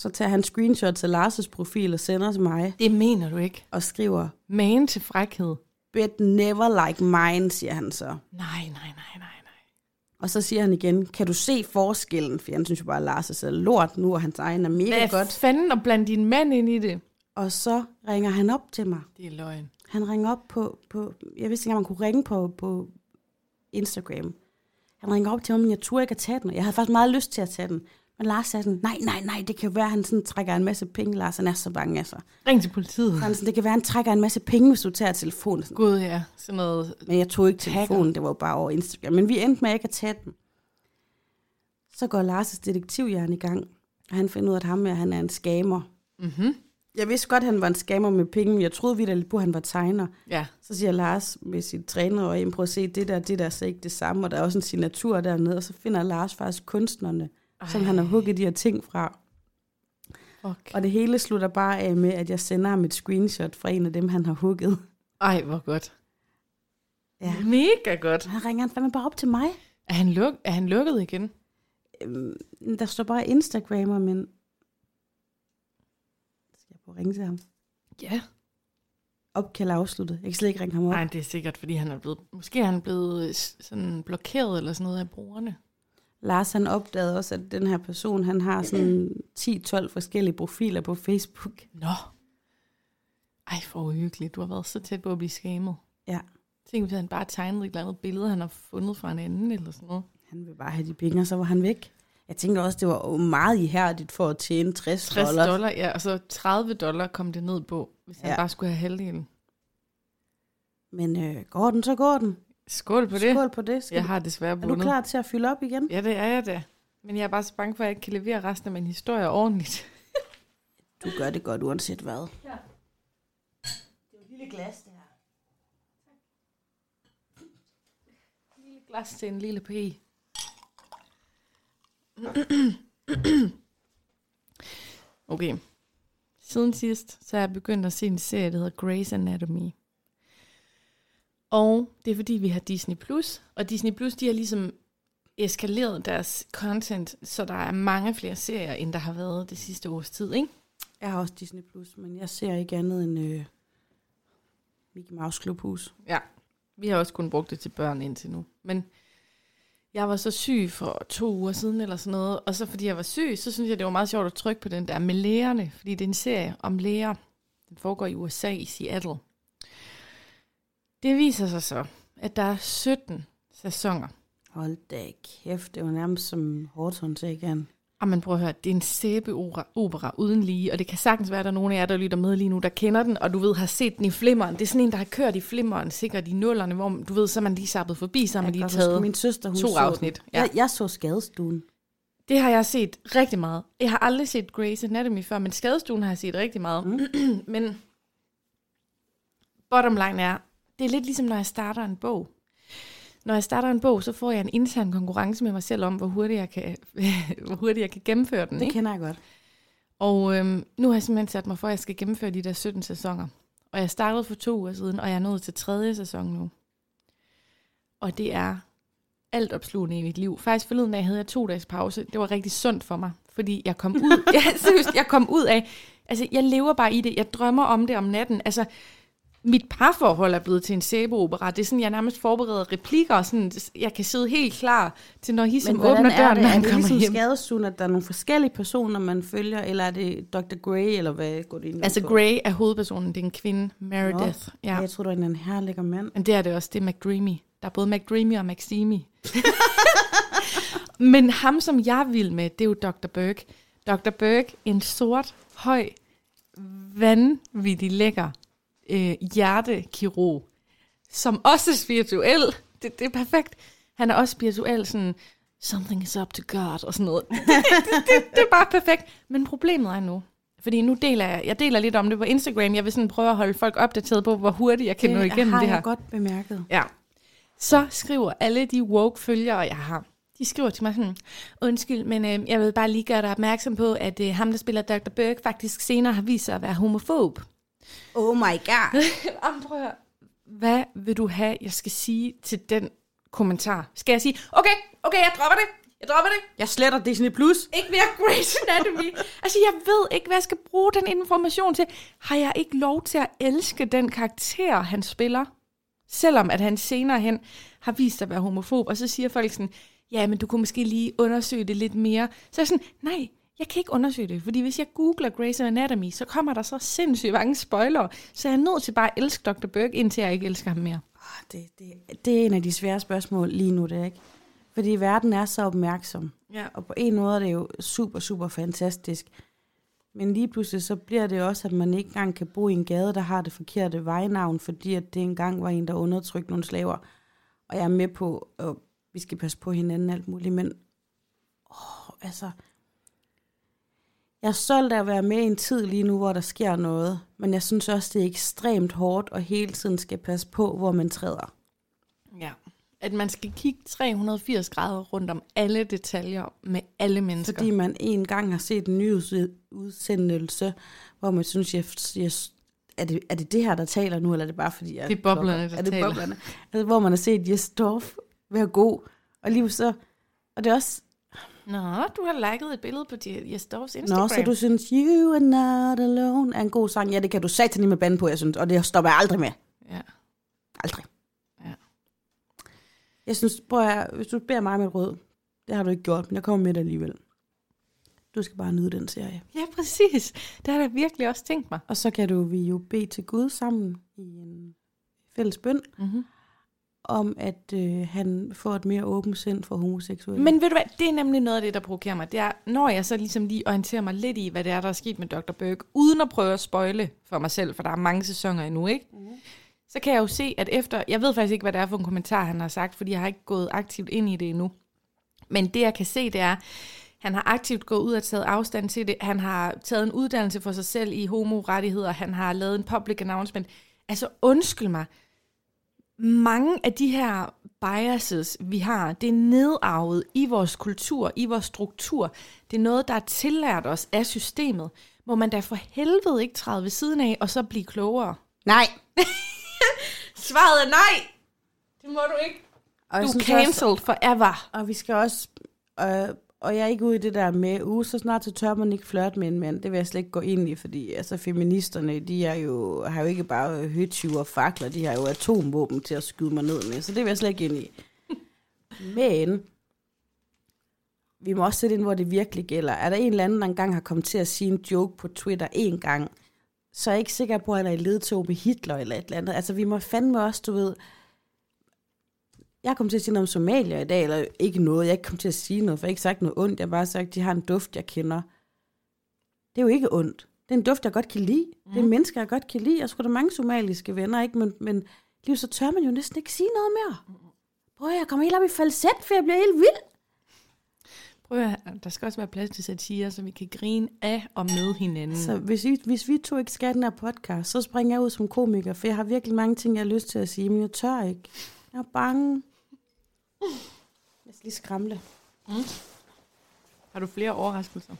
Så tager han screenshot til Lars' profil og sender til mig.
Det mener du ikke.
Og skriver,
Man til frækhed.
bet never like mine, siger han så.
Nej, nej, nej, nej, nej.
Og så siger han igen, kan du se forskellen? For han synes jo bare, at Lars er så lort nu, og hans egen er mega
Hvad
godt.
fanden at blande din mand ind i det?
Og så ringer han op til mig.
Det er løgn.
Han ringer op på, på jeg vidste ikke, engang, man kunne ringe på, på Instagram. Han ringer op til mig, men jeg turde ikke at tage den. Jeg havde faktisk meget lyst til at tage den. Men Lars sagde sådan, nej, nej, nej, det kan være, at han sådan trækker en masse penge. Lars han er så bange, altså.
Ring til politiet.
Så han sådan, det kan være, at han trækker en masse penge, hvis du tager telefonen. Sådan.
Gud, ja. Sådan noget.
Men jeg tog ikke
Hacker.
telefonen, det var jo bare over Instagram. Men vi endte med ikke at tage den. Så går Lars' detektivhjerne i gang, og han finder ud af, at ham her, han er en skamer.
Mm-hmm.
Jeg vidste godt, at han var en skamer med penge, men jeg troede vidt på, at han var tegner.
Ja.
Så siger Lars med sit træner og prøv at se, det der, det der er så ikke det samme, og der er også en signatur dernede, og så finder Lars faktisk kunstnerne, Ej. som han har hugget de her ting fra.
Fuck.
Og det hele slutter bare af med, at jeg sender ham et screenshot fra en af dem, han har hugget.
Ej, hvor godt.
Ja.
Mega godt.
Han ringer han fandme bare op til mig.
Er han, luk er han lukket igen?
Øhm, der står bare Instagrammer, men... Skal jeg prøve at ringe til ham?
Ja.
Opkald afsluttet. Jeg kan slet ikke ringe ham op.
Nej, det er sikkert, fordi han er blevet... Måske er han blevet øh, sådan blokeret eller sådan noget af brugerne.
Lars han opdagede også, at den her person, han har sådan 10-12 forskellige profiler på Facebook.
Nå. Ej, for uhyggeligt. Du har været så tæt på at blive skamet.
Ja.
Tænk, hvis han bare tegnede et eller andet billede, han har fundet fra en anden eller sådan noget.
Han vil bare have de penge, og så var han væk. Jeg tænker også, det var meget ihærdigt for at tjene 60,
60
dollars.
dollar, ja, og så 30 dollar kom det ned på, hvis han
Ja.
bare skulle have halvdelen.
Men øh, går den, så går den.
Skål på det.
Skål på det. Skal
Jeg
du-
har desværre
er du
bundet.
klar til at fylde op igen?
Ja, det er jeg da. Men jeg er bare så bange for, at jeg ikke kan levere resten af min historie ordentligt.
Du gør det godt, uanset hvad.
Ja.
Det er jo et lille glas, det her.
lille glas til en lille p. Okay. Siden sidst, så er jeg begyndt at se en serie, der hedder Grey's Anatomy. Og det er fordi, vi har Disney+, Plus, og Disney+, Plus, de har ligesom eskaleret deres content, så der er mange flere serier, end der har været det sidste års tid, ikke?
Jeg har også Disney+, Plus, men jeg ser ikke andet end øh, Mickey Mouse Klubhus.
Ja, vi har også kun brugt det til børn indtil nu. Men jeg var så syg for to uger siden eller sådan noget, og så fordi jeg var syg, så synes jeg, det var meget sjovt at trykke på den der med lægerne, fordi det er en serie om læger. Den foregår i USA, i Seattle. Det viser sig så, at der er 17 sæsoner.
Hold da kæft, det var nærmest som Hortons, han?
Og man prøver at høre, det er en sæbeopera opera uden lige, og det kan sagtens være, at der er nogen af jer, der lytter med lige nu, der kender den, og du ved, har set den i flimmeren. Det er sådan en, der har kørt i flimmeren, sikkert i nullerne, hvor du ved, så er man lige sappet forbi, så har man lige taget
min søster, hun
to
så
afsnit.
Den.
Ja.
Jeg, jeg så skadestuen.
Det har jeg set rigtig meget. Jeg har aldrig set Grey's Anatomy før, men skadestuen har jeg set rigtig meget. Mm. [clears throat] men bottom line er, det er lidt ligesom, når jeg starter en bog. Når jeg starter en bog, så får jeg en intern konkurrence med mig selv om, hvor hurtigt jeg kan, [laughs] hvor hurtigt jeg kan gennemføre den.
Det
Ikke?
kender jeg godt.
Og øhm, nu har jeg simpelthen sat mig for, at jeg skal gennemføre de der 17 sæsoner. Og jeg startede for to uger siden, og jeg er nået til tredje sæson nu. Og det er alt opslugende i mit liv. Faktisk forleden dag havde jeg to dages pause. Det var rigtig sundt for mig, fordi jeg kom ud, [laughs] ja, seriøst, jeg kom ud af, altså jeg lever bare i det, jeg drømmer om det om natten. Altså, mit parforhold er blevet til en sæbeopera. Det er sådan, jeg nærmest forbereder replikker, og sådan, jeg kan sidde helt klar til, når I som
hvordan
åbner
er
døren,
det?
når
Er
han
det
kommer
ligesom
hjem.
at der er nogle forskellige personer, man følger, eller er det Dr. Grey, eller hvad går det egentlig
Altså? Grey er hovedpersonen, det er en kvinde, Meredith.
Ja.
Ja.
Jeg tror, du er en herlig mand.
Men det er det også, det er McDreamy. Der er både McDreamy og McSteamy. [laughs] Men ham, som jeg vil med, det er jo Dr. Burke. Dr. Burke, en sort, høj, vanvittig lækker øh, hjertekirurg, som også er spirituel. Det, det er perfekt. Han er også spirituel, sådan, something is up to God, og sådan noget. Det, det, det, det er bare perfekt. Men problemet er nu, fordi nu deler jeg, jeg deler lidt om det på Instagram. Jeg vil sådan prøve at holde folk opdateret på, hvor hurtigt jeg kan nå igennem
har
det her.
jeg godt bemærket.
Ja. Så skriver alle de woke-følgere, jeg har, de skriver til mig sådan, undskyld, men øh, jeg vil bare lige gøre dig opmærksom på, at øh, ham, der spiller Dr. Burke, faktisk senere har vist sig at være homofob.
Oh my god. [laughs]
Jamen, prøv at høre. Hvad vil du have, jeg skal sige til den kommentar? Skal jeg sige, okay, okay, jeg dropper det. Jeg dropper det.
Jeg sletter Disney+. Plus.
Ikke mere Grey's Anatomy. altså, jeg ved ikke, hvad jeg skal bruge den information til. Har jeg ikke lov til at elske den karakter, han spiller? Selvom at han senere hen har vist sig at være homofob. Og så siger folk sådan, ja, men du kunne måske lige undersøge det lidt mere. Så er jeg sådan, nej, jeg kan ikke undersøge det. Fordi hvis jeg googler Grey's Anatomy, så kommer der så sindssygt mange spoilere. Så jeg er nødt til bare at elske Dr. Burke, indtil jeg ikke elsker ham mere.
Ah, Det, det, det er en af de svære spørgsmål lige nu, det er ikke? Fordi verden er så opmærksom.
Ja.
Og på en måde er det jo super, super fantastisk. Men lige pludselig så bliver det også, at man ikke engang kan bo i en gade, der har det forkerte vejnavn, fordi at det engang var en, der undertrykte nogle slaver. Og jeg er med på, at vi skal passe på hinanden alt muligt, men åh, altså, jeg er stolt af at være med i en tid lige nu, hvor der sker noget, men jeg synes også, det er ekstremt hårdt, og hele tiden skal passe på, hvor man træder.
Ja. At man skal kigge 380 grader rundt om alle detaljer med alle mennesker.
Fordi man en gang har set en nyhedsudsendelse, hvor man synes, jeg, jeg, er, det, er det det her, der taler nu, eller er det bare fordi, jeg
Det er boblerne, der
er det
taler.
boblerne? Altså, hvor man har set Jes Dorf være god, og lige så, og det er også,
Nå, du har liket et billede på Jes Dorfs Instagram.
Nå, så du synes, You are not alone er en god sang. Ja, det kan du satan med bande på, jeg synes, og det stopper jeg aldrig med.
Ja.
Aldrig.
Ja.
Jeg synes, prøv at, hvis du beder mig med et rød, det har du ikke gjort, men jeg kommer med det alligevel. Du skal bare nyde den serie.
ja, præcis. Det har jeg virkelig også tænkt mig.
Og så kan du vi jo bede til Gud sammen i en fælles bøn,
Mm-hmm.
Om at øh, han får et mere åbent sind for homoseksuelle.
Men ved du hvad, det er nemlig noget af det, der provokerer mig. Det er, når jeg så ligesom lige orienterer mig lidt i, hvad det er, der er sket med Dr. Burke, uden at prøve at spoile for mig selv, for der er mange sæsoner endnu, ikke? Mm. Så kan jeg jo se, at efter, jeg ved faktisk ikke, hvad det er for en kommentar, han har sagt, fordi jeg har ikke gået aktivt ind i det endnu. Men det, jeg kan se, det er, han har aktivt gået ud og taget afstand til det. Han har taget en uddannelse for sig selv i homorettigheder. Han har lavet en public announcement. Altså, undskyld mig. Mange af de her biases, vi har, det er nedarvet i vores kultur, i vores struktur. Det er noget, der er tillært os af systemet. Må man da for helvede ikke træde ved siden af, og så blive klogere?
Nej! [laughs]
Svaret er nej! Det må du ikke.
Og,
Du er cancelled forever.
Og vi skal også... Øh, og jeg er ikke ude i det der med, uh, så snart så tør man ikke flirte med en mand. Det vil jeg slet ikke gå ind i, fordi altså, feministerne, de er jo, har jo ikke bare høtyve og fakler, de har jo atomvåben til at skyde mig ned med, så det vil jeg slet ikke ind i. [laughs] Men vi må også sætte ind, hvor det virkelig gælder. Er der en eller anden, der engang har kommet til at sige en joke på Twitter en gang, så er jeg ikke sikker på, at han er i ledtog med Hitler eller et eller andet. Altså, vi må fandme også, du ved... Jeg kom til at sige noget om Somalia i dag, eller ikke noget. Jeg ikke kommet til at sige noget, for jeg har ikke sagt noget ondt. Jeg har bare sagt, at de har en duft, jeg kender. Det er jo ikke ondt. Det er en duft, jeg godt kan lide. Mm. Det er mennesker, jeg godt kan lide. Jeg der er mange somaliske venner, ikke? Men, men lige så tør man jo næsten ikke sige noget mere. Prøv, jeg kommer helt op i falset, for jeg bliver helt vild.
Prøv at, der skal også være plads til satire, så vi kan grine af og med hinanden.
Så hvis, I, hvis vi to ikke skal den her podcast, så springer jeg ud som komiker, for jeg har virkelig mange ting, jeg har lyst til at sige, men jeg tør ikke. Jeg er bange. Jeg skal lige skramle.
Har du flere overraskelser?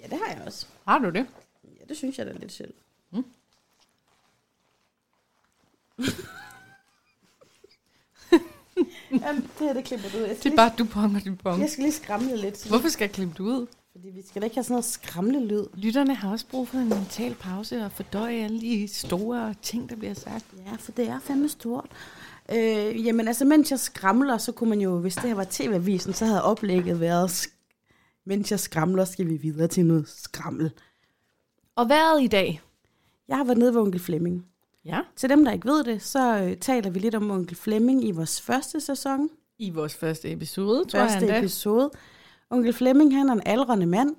Ja, det har jeg også.
Har du det?
Ja, det synes jeg da lidt selv. Jamen, det her, det klipper du ud.
Det er bare Dupont og Dupont.
lige, jeg skal lige skramle lidt.
Hvorfor skal jeg klippe det ud?
Fordi vi skal da ikke have sådan noget skramlelyd.
Lytterne har også brug for en mental pause og fordøje alle de store ting, der bliver sagt.
Ja, for det er fandme stort. Øh, jamen altså, mens jeg skramler, så kunne man jo, hvis det her var tv-avisen, så havde oplægget været, mens jeg skramler, skal vi videre til noget skrammel.
Og vejret i dag?
Jeg har været nede ved onkel Flemming.
Ja.
Til dem, der ikke ved det, så øh, taler vi lidt om onkel Flemming i vores første sæson.
I vores første episode, tror
Første
jeg endda.
episode. Onkel Flemming, han er en aldrende mand.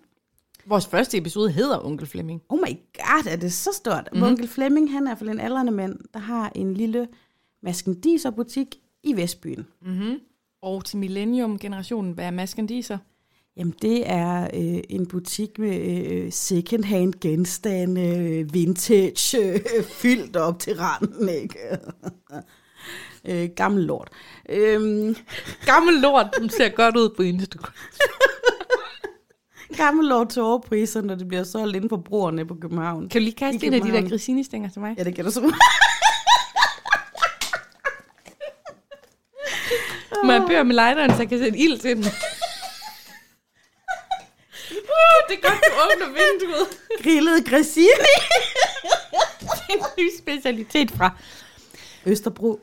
Vores første episode hedder Onkel Flemming.
Oh my god, er det så stort.
Mhm.
Mm. Onkel Flemming, han er fald en aldrende mand, der har en lille maskendiserbutik i Vestbyen.
Mm-hmm. Og til Millennium-generationen, hvad er maskandiser?
Jamen, det er øh, en butik med øh, second-hand genstande, øh, vintage, øh, fyldt op til randen, ikke? [laughs] øh, gammel lort. Øhm,
Gammel lort, den ser godt ud på Instagram. [laughs]
gammel lort til overpriser, når det bliver solgt inden for broerne på København.
Kan du lige kaste en af de der grisinistænger til mig?
Ja, det kan du så.
Må jeg bøge med lighteren, så jeg kan sætte ild til den? Uh, det er godt, du åbner vinduet.
Grillet grissini.
en ny specialitet fra.
Østerbro.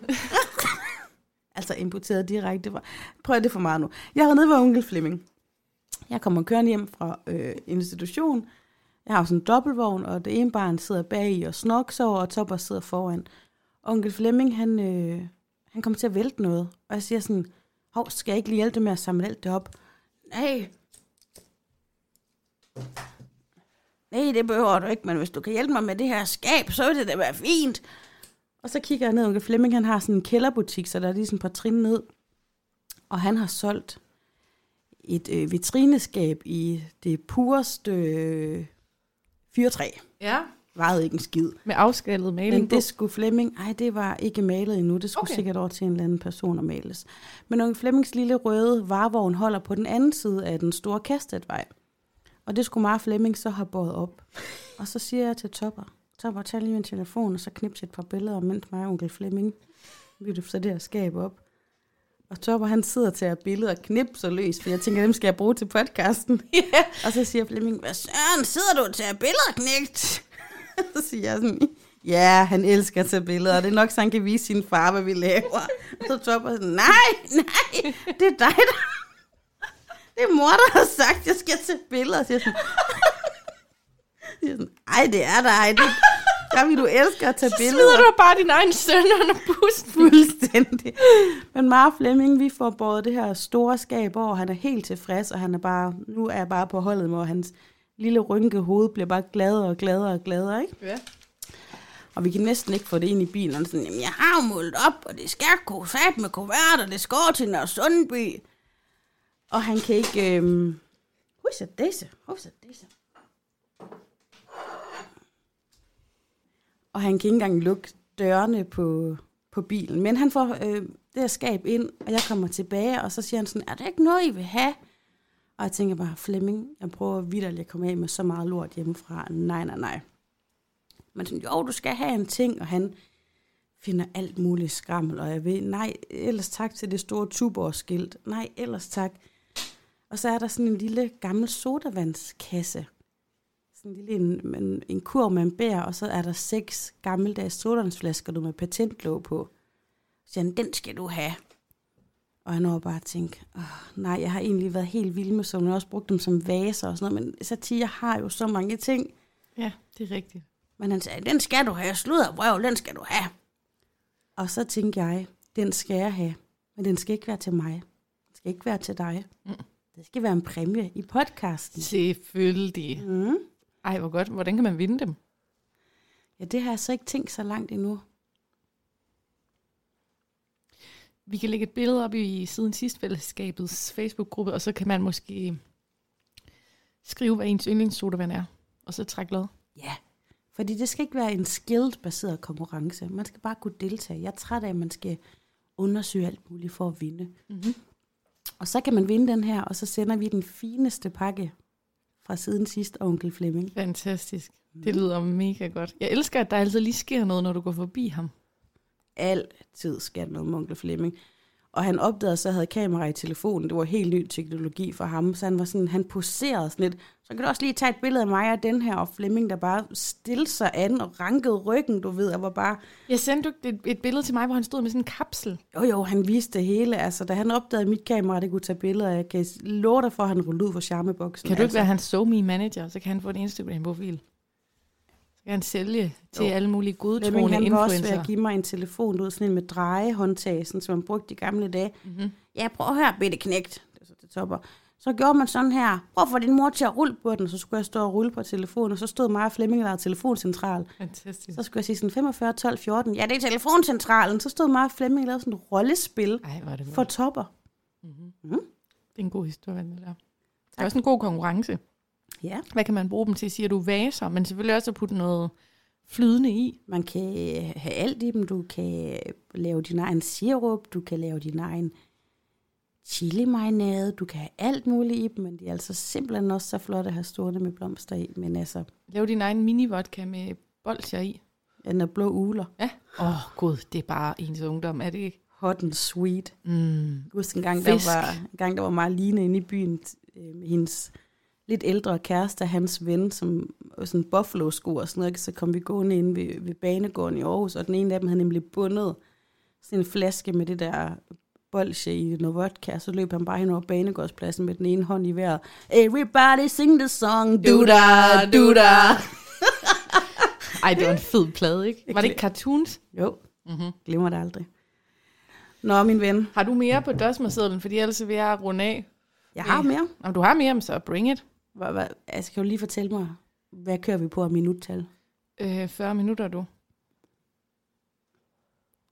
altså importeret direkte fra... Prøv det for meget nu. Jeg har nede ved onkel Flemming. Jeg kommer kørende hjem fra øh, institution. Jeg har sådan en dobbeltvogn, og det ene barn sidder bag i og snoksover, og Topper sidder foran. Onkel Flemming, han, øh, han kommer til at vælte noget. Og jeg siger sådan, hov, skal jeg ikke lige hjælpe med at samle alt det op? Nej. Nej, det behøver du ikke, men hvis du kan hjælpe mig med det her skab, så vil det da være fint. Og så kigger jeg ned, onkel Flemming, han har sådan en kælderbutik, så der er lige sådan et par trin ned. Og han har solgt et øh, vitrineskab i det pureste øh, fyrtræ.
Ja.
Vejede ikke en skid.
Med afskallet maling
Men det skulle Flemming, ej, det var ikke malet endnu. Det skulle
Okay.
sikkert over til en eller anden person at males. Men onkel Flemmings lille røde varevogn holder på den anden side af den store Kastetvej. Og det skulle Mara Flemming så have båret op. Og så siger jeg til Topper, Topper, tag lige min telefon, og så knips et par billeder, mens mig og onkel Flemming vil så det her skab op. Og Topper, han sidder til at billeder og knipser løs, for jeg tænker, dem skal jeg bruge til podcasten. [laughs]
Ja.
Og så siger Flemming, hvad søren, sidder du til at billeder, knægt? [laughs] så siger jeg sådan, ja, han elsker at tage billeder, og det er nok så, han kan vise sin far, hvad vi laver. Og så Topper sådan, nej, nej, det er dig, der... [laughs] Det er mor, der har sagt, at jeg skal tage billeder. Og siger sådan, [laughs] sådan, ej, det er dig. Det, der vil du elsker at tage
Så
billeder.
smider du bare din egen søn under bussen.
Fuldstændig. Men Mara Flemming, vi får båret det her store skab over. Han er helt tilfreds, og han er bare, nu er jeg bare på holdet med, og hans lille rynke hoved bliver bare gladere og gladere og gladere, ikke?
Ja.
Og vi kan næsten ikke få det ind i bilen. Og sådan, jamen, jeg har jo målt op, og det skal gå fat med kuvert, og det skal til Nørre Sundby. Og han kan ikke... Øhm... Husk at disse. Husk at disse. Og han kan ikke engang lukke dørene på, på bilen. Men han får øh, det her skab ind, og jeg kommer tilbage, og så siger han sådan, er der ikke noget, I vil have? Og jeg tænker bare, Flemming, jeg prøver vidderligt at komme af med så meget lort hjemmefra. Nej, nej, nej. Men sådan, jo, du skal have en ting, og han finder alt muligt skrammel, og jeg ved, nej, ellers tak til det store tuborg-skilt. Nej, ellers tak. Og så er der sådan en lille gammel sodavandskasse. Sådan en lille en, en, en kur, med bærer, bær, og så er der seks gammeldags sodavandsflasker, du med patentlåg på. Så siger han, den skal du have. Og jeg når bare at tænke, oh, nej, jeg har egentlig været helt vild med jeg har også brugt dem som vaser og sådan noget, men Satire har jo så mange ting.
ja, det er rigtigt.
Men han sagde, den skal du have, sludder vrøv, den skal du have. Og så tænkte jeg, den skal jeg have, men den skal ikke være til mig. Den skal ikke være til dig. Mm. Det skal være en præmie i podcasten.
Selvfølgelig.
Mm.
Ej, hvor godt. Hvordan kan man vinde dem?
Ja, det har jeg så ikke tænkt så langt endnu.
Vi kan lægge et billede op i siden sidst fællesskabets Facebook-gruppe, og så kan man måske skrive, hvad ens yndlingssodavand er, og så trække lod.
Ja, fordi det skal ikke være en skill-baseret konkurrence. Man skal bare kunne deltage. Jeg er træt af, at man skal undersøge alt muligt for at vinde.
Mm-hmm.
Og så kan man vinde den her, og så sender vi den fineste pakke fra siden sidst, onkel Flemming.
Fantastisk. Det lyder mega godt. Jeg elsker, at der altid lige sker noget, når du går forbi ham.
Altid skal noget med onkel Flemming. Og han opdagede, så havde kamera i telefonen. Det var helt ny teknologi for ham. Så han var sådan, han poserede sådan lidt. Så kan du også lige tage et billede af mig og den her, og Flemming, der bare stillede sig an og rankede ryggen, du ved, og var bare...
Jeg sendte du et, et billede til mig, hvor han stod med sådan en kapsel.
Jo, jo, han viste det hele. Altså, da han opdagede mit kamera, det kunne tage billeder, jeg kan love dig for, at han rullede ud for charmeboksen.
Kan du ikke
altså.
være hans SoMe manager, så kan han få en Instagram-profil. Han sælge til
Jo.
alle mulige godtroende
han var også ved
influencer.
at give mig en telefon, du ved, sådan en med drejehåndtag, sådan, som man brugte i gamle dage.
Mm-hmm.
Ja, prøv at høre, bitte knægt. Det er så det topper. Så gjorde man sådan her. Prøv at få din mor til at rulle på den. Så skulle jeg stå og rulle på telefonen, og så stod mig og Flemming der telefoncentral.
Fantastisk.
Så skulle jeg sige sådan 45, 12, 14. Ja, det er telefoncentralen. Så stod mig og Flemming og lavede sådan et rollespil
Ej, er det
for topper.
mm-hmm.
Mm.
Det er en god historie, det der. Det er også en god konkurrence.
Ja,
Hvad kan man bruge dem til? Siger du vaser, men selvfølgelig også at putte noget flydende i.
man kan have alt i dem. Du kan lave din egen sirup, du kan lave din egen chili marinade, du kan have alt muligt i dem, men de er altså simpelthen også så flotte at have stående med blomster i. Men altså,
Lav din egen mini-vodka med bolsjer i.
den er blå uler.
Ja. Åh, oh, gud, det er bare ens ungdom, er det ikke?
Hot and sweet.
Mm.
Jeg husker en gang, der
Fisk.
var, en gang, der var Marlene inde i byen øh, med hendes lidt ældre kæreste, hans ven, som var sådan buffalo-sko og sådan noget. ikke? Så kom vi gående ind ved, ved banegården i Aarhus, og den ene af dem havde nemlig bundet sådan en flaske med det der bolsje i noget vodka, så løb han bare hen over banegårdspladsen med den ene hånd i vejret. Everybody sing the song, du da, du da.
Ej, det var en fed plade, ikke? Var det ikke cartoons?
Jo,
Mm-hmm.
glemmer det aldrig. Nå, min ven,
Har du mere på dosmersedlen, fordi ellers vil jeg runde af?
jeg har mere.
Om du har mere, så bring it.
Hvad, hvad, altså, kan du lige fortælle mig, hvad kører vi på af minuttal?
Øh, 40 minutter, du.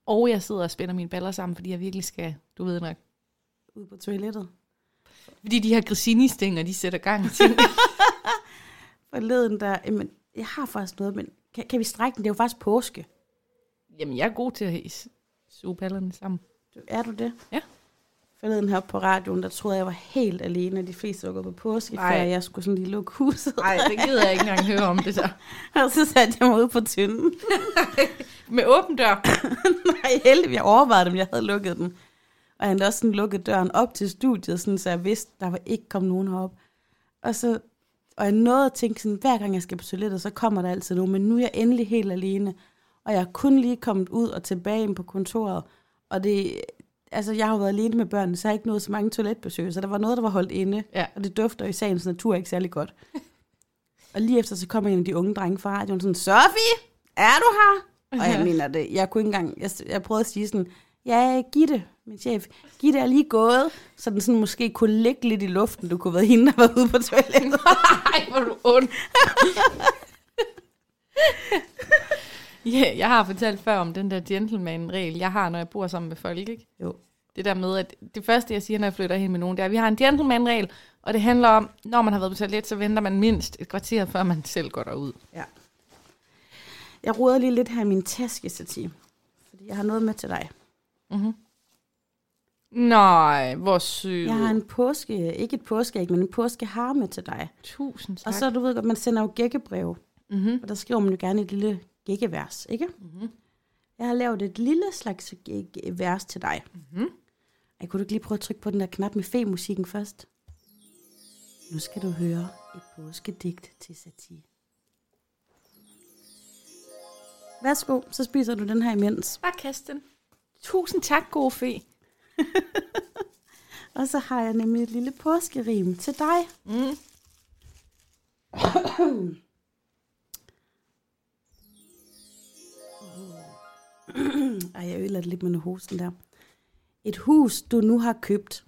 Og jeg sidder og spænder mine baller sammen, fordi jeg virkelig skal, du ved nok.
Ude på toilettet.
Fordi de her grissini-stænger, de sætter gang ting. [laughs]
Forleden der, jamen, jeg har faktisk noget, men kan, kan vi strække den? Det er jo faktisk påske.
Jamen, jeg er god til at suge ballerne sammen.
Er du det?
Ja.
Forleden heroppe på radioen, der troede jeg, var helt alene, og de fleste var gået på påske,
Nej.
før jeg skulle sådan lige lukke huset.
Nej, det gider jeg ikke engang høre om det så. [laughs]
og så satte jeg mig ud på tynden. [laughs]
Med åben dør. [laughs]
Nej, heldigvis. Jeg overvejede dem, jeg havde lukket den. Og han også sådan lukket døren op til studiet, sådan, så jeg vidste, der var ikke kommet nogen herop. Og så og jeg nåede at tænke sådan, hver gang jeg skal på toilettet, så kommer der altid nogen, men nu er jeg endelig helt alene. Og jeg er kun lige kommet ud og tilbage ind på kontoret. Og det, altså jeg har jo været alene med børnene, så jeg har ikke nået så mange toiletbesøg, så der var noget, der var holdt inde.
Ja.
Og det dufter i sagens natur ikke særlig godt. og lige efter, så kommer en af de unge drenge fra radioen sådan, Sofie, er du her? Og jeg mener det, jeg kunne ikke engang, jeg, jeg prøvede at sige sådan, ja, Gitte, min chef, Gitte er lige gået, så den sådan måske kunne ligge lidt i luften, du kunne være hende, der var ude på toilettet. [laughs]
Nej, hvor du ond. [laughs] ja, jeg har fortalt før om den der gentleman-regel, jeg har, når jeg bor sammen med folk, ikke?
Jo.
Det der med, at det første, jeg siger, når jeg flytter hen med nogen, det er, at vi har en gentleman-regel, og det handler om, når man har været på toilet, så venter man mindst et kvarter, før man selv går derud.
Ja. Jeg roder lige lidt her i min taskestativ, fordi jeg har noget med til dig.
Mm-hmm. Nej, hvor sød.
Jeg har en påske, ikke et påskeæg, men en påskehar med til dig.
Tusind tak.
Og så, du ved godt, man sender jo gækkebrev,
mm-hmm.
og der skriver man jo gerne et lille gækkevers, ikke?
Mm-hmm.
Jeg har lavet et lille slags vers til dig.
Mm-hmm.
Ej, kunne du ikke lige prøve at trykke på den der knap med fe-musikken først? Nu skal du høre et påskedigt til satir. Værsgo, så spiser du den her imens.
Bare kast den. Tusind tak, gode fe. [laughs]
Og så har jeg nemlig et lille påskerim til dig.
Mm. [clears throat] [clears throat]
Ej, jeg ødelagde lidt med noget hosten der. Et hus, du nu har købt,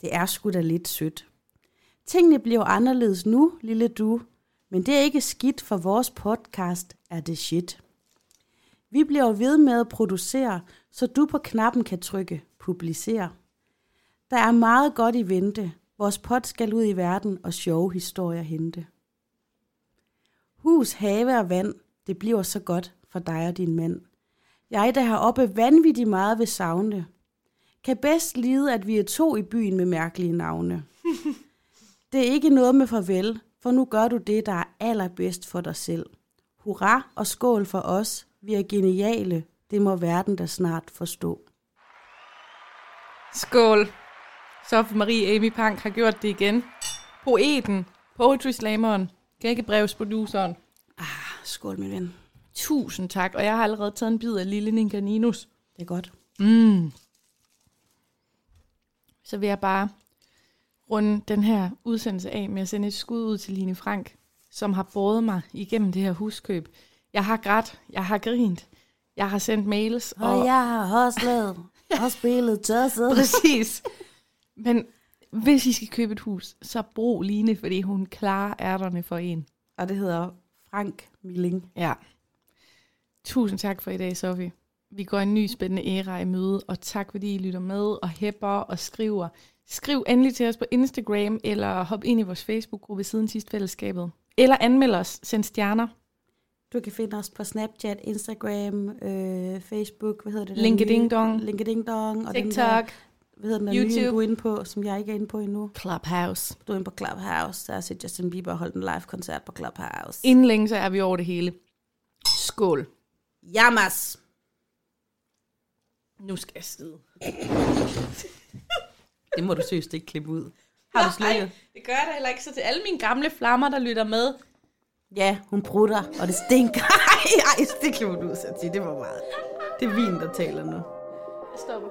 det er sgu da lidt sødt. Tingene bliver anderledes nu, lille du, men det er ikke skidt, for vores podcast er det shit. Vi bliver ved med at producere, så du på knappen kan trykke publicere. Der er meget godt i vente. Vores pot skal ud i verden og sjove historier hente. Hus, have og vand, det bliver så godt for dig og din mand. Jeg, der heroppe vanvittigt meget ved savne, kan bedst lide, at vi er to i byen med mærkelige navne. [laughs] det er ikke noget med farvel, for nu gør du det, der er allerbedst for dig selv. Hurra og skål for os. Vi er geniale. Det må verden da snart forstå.
Skål. Sofie Marie Amy Pank har gjort det igen. Poeten, poetry slammeren, gækkebrevsproduceren.
Skål, min ven.
Tusind tak, og jeg har allerede taget en bid af lille Ninkaninus.
Det er godt.
Mm. Så vil jeg bare runde den her udsendelse af med at sende et skud ud til Line Frank, som har båret mig igennem det her huskøb. Jeg har grædt, jeg har grint, jeg har sendt mails.
Og jeg har hostlet [laughs] og spillet tosset.
Præcis. Men hvis I skal købe et hus, så brug Line, fordi hun klarer ærterne for en.
Og det hedder Frank Milling.
Ja. Tusind tak for i dag, Sofie. Vi går en ny spændende æra i møde, og tak fordi I lytter med og hæpper og skriver. Skriv endelig til os på Instagram, eller hop ind i vores Facebook-gruppe Siden Sidst Fællesskabet. Eller anmeld os, send stjerner.
Du kan finde os på Snapchat, Instagram, øh, Facebook, hvad hedder det?
LinkedIn? Dong.
LinkedIn Dong. Og Den der,
TikTok,
hvad hedder den der
YouTube.
nye, du er inde på, som jeg ikke er inde på endnu?
Clubhouse.
Du er inde på Clubhouse. Der har set Justin Bieber holdt en live-koncert på Clubhouse.
Inden længe, så er vi over det hele. Skål.
Jammers!
Nu skal jeg sidde. [laughs]
Det må du seriøst ikke klippe ud. Har du slukket?
det gør jeg da heller ikke. Så til alle mine gamle flammer, der lytter med,
Ja, hun prutter, og det stinker. [laughs] Ej, ej, det klipper du ud, Santi. Det var meget. Det er vin, der taler nu.
jeg stopper.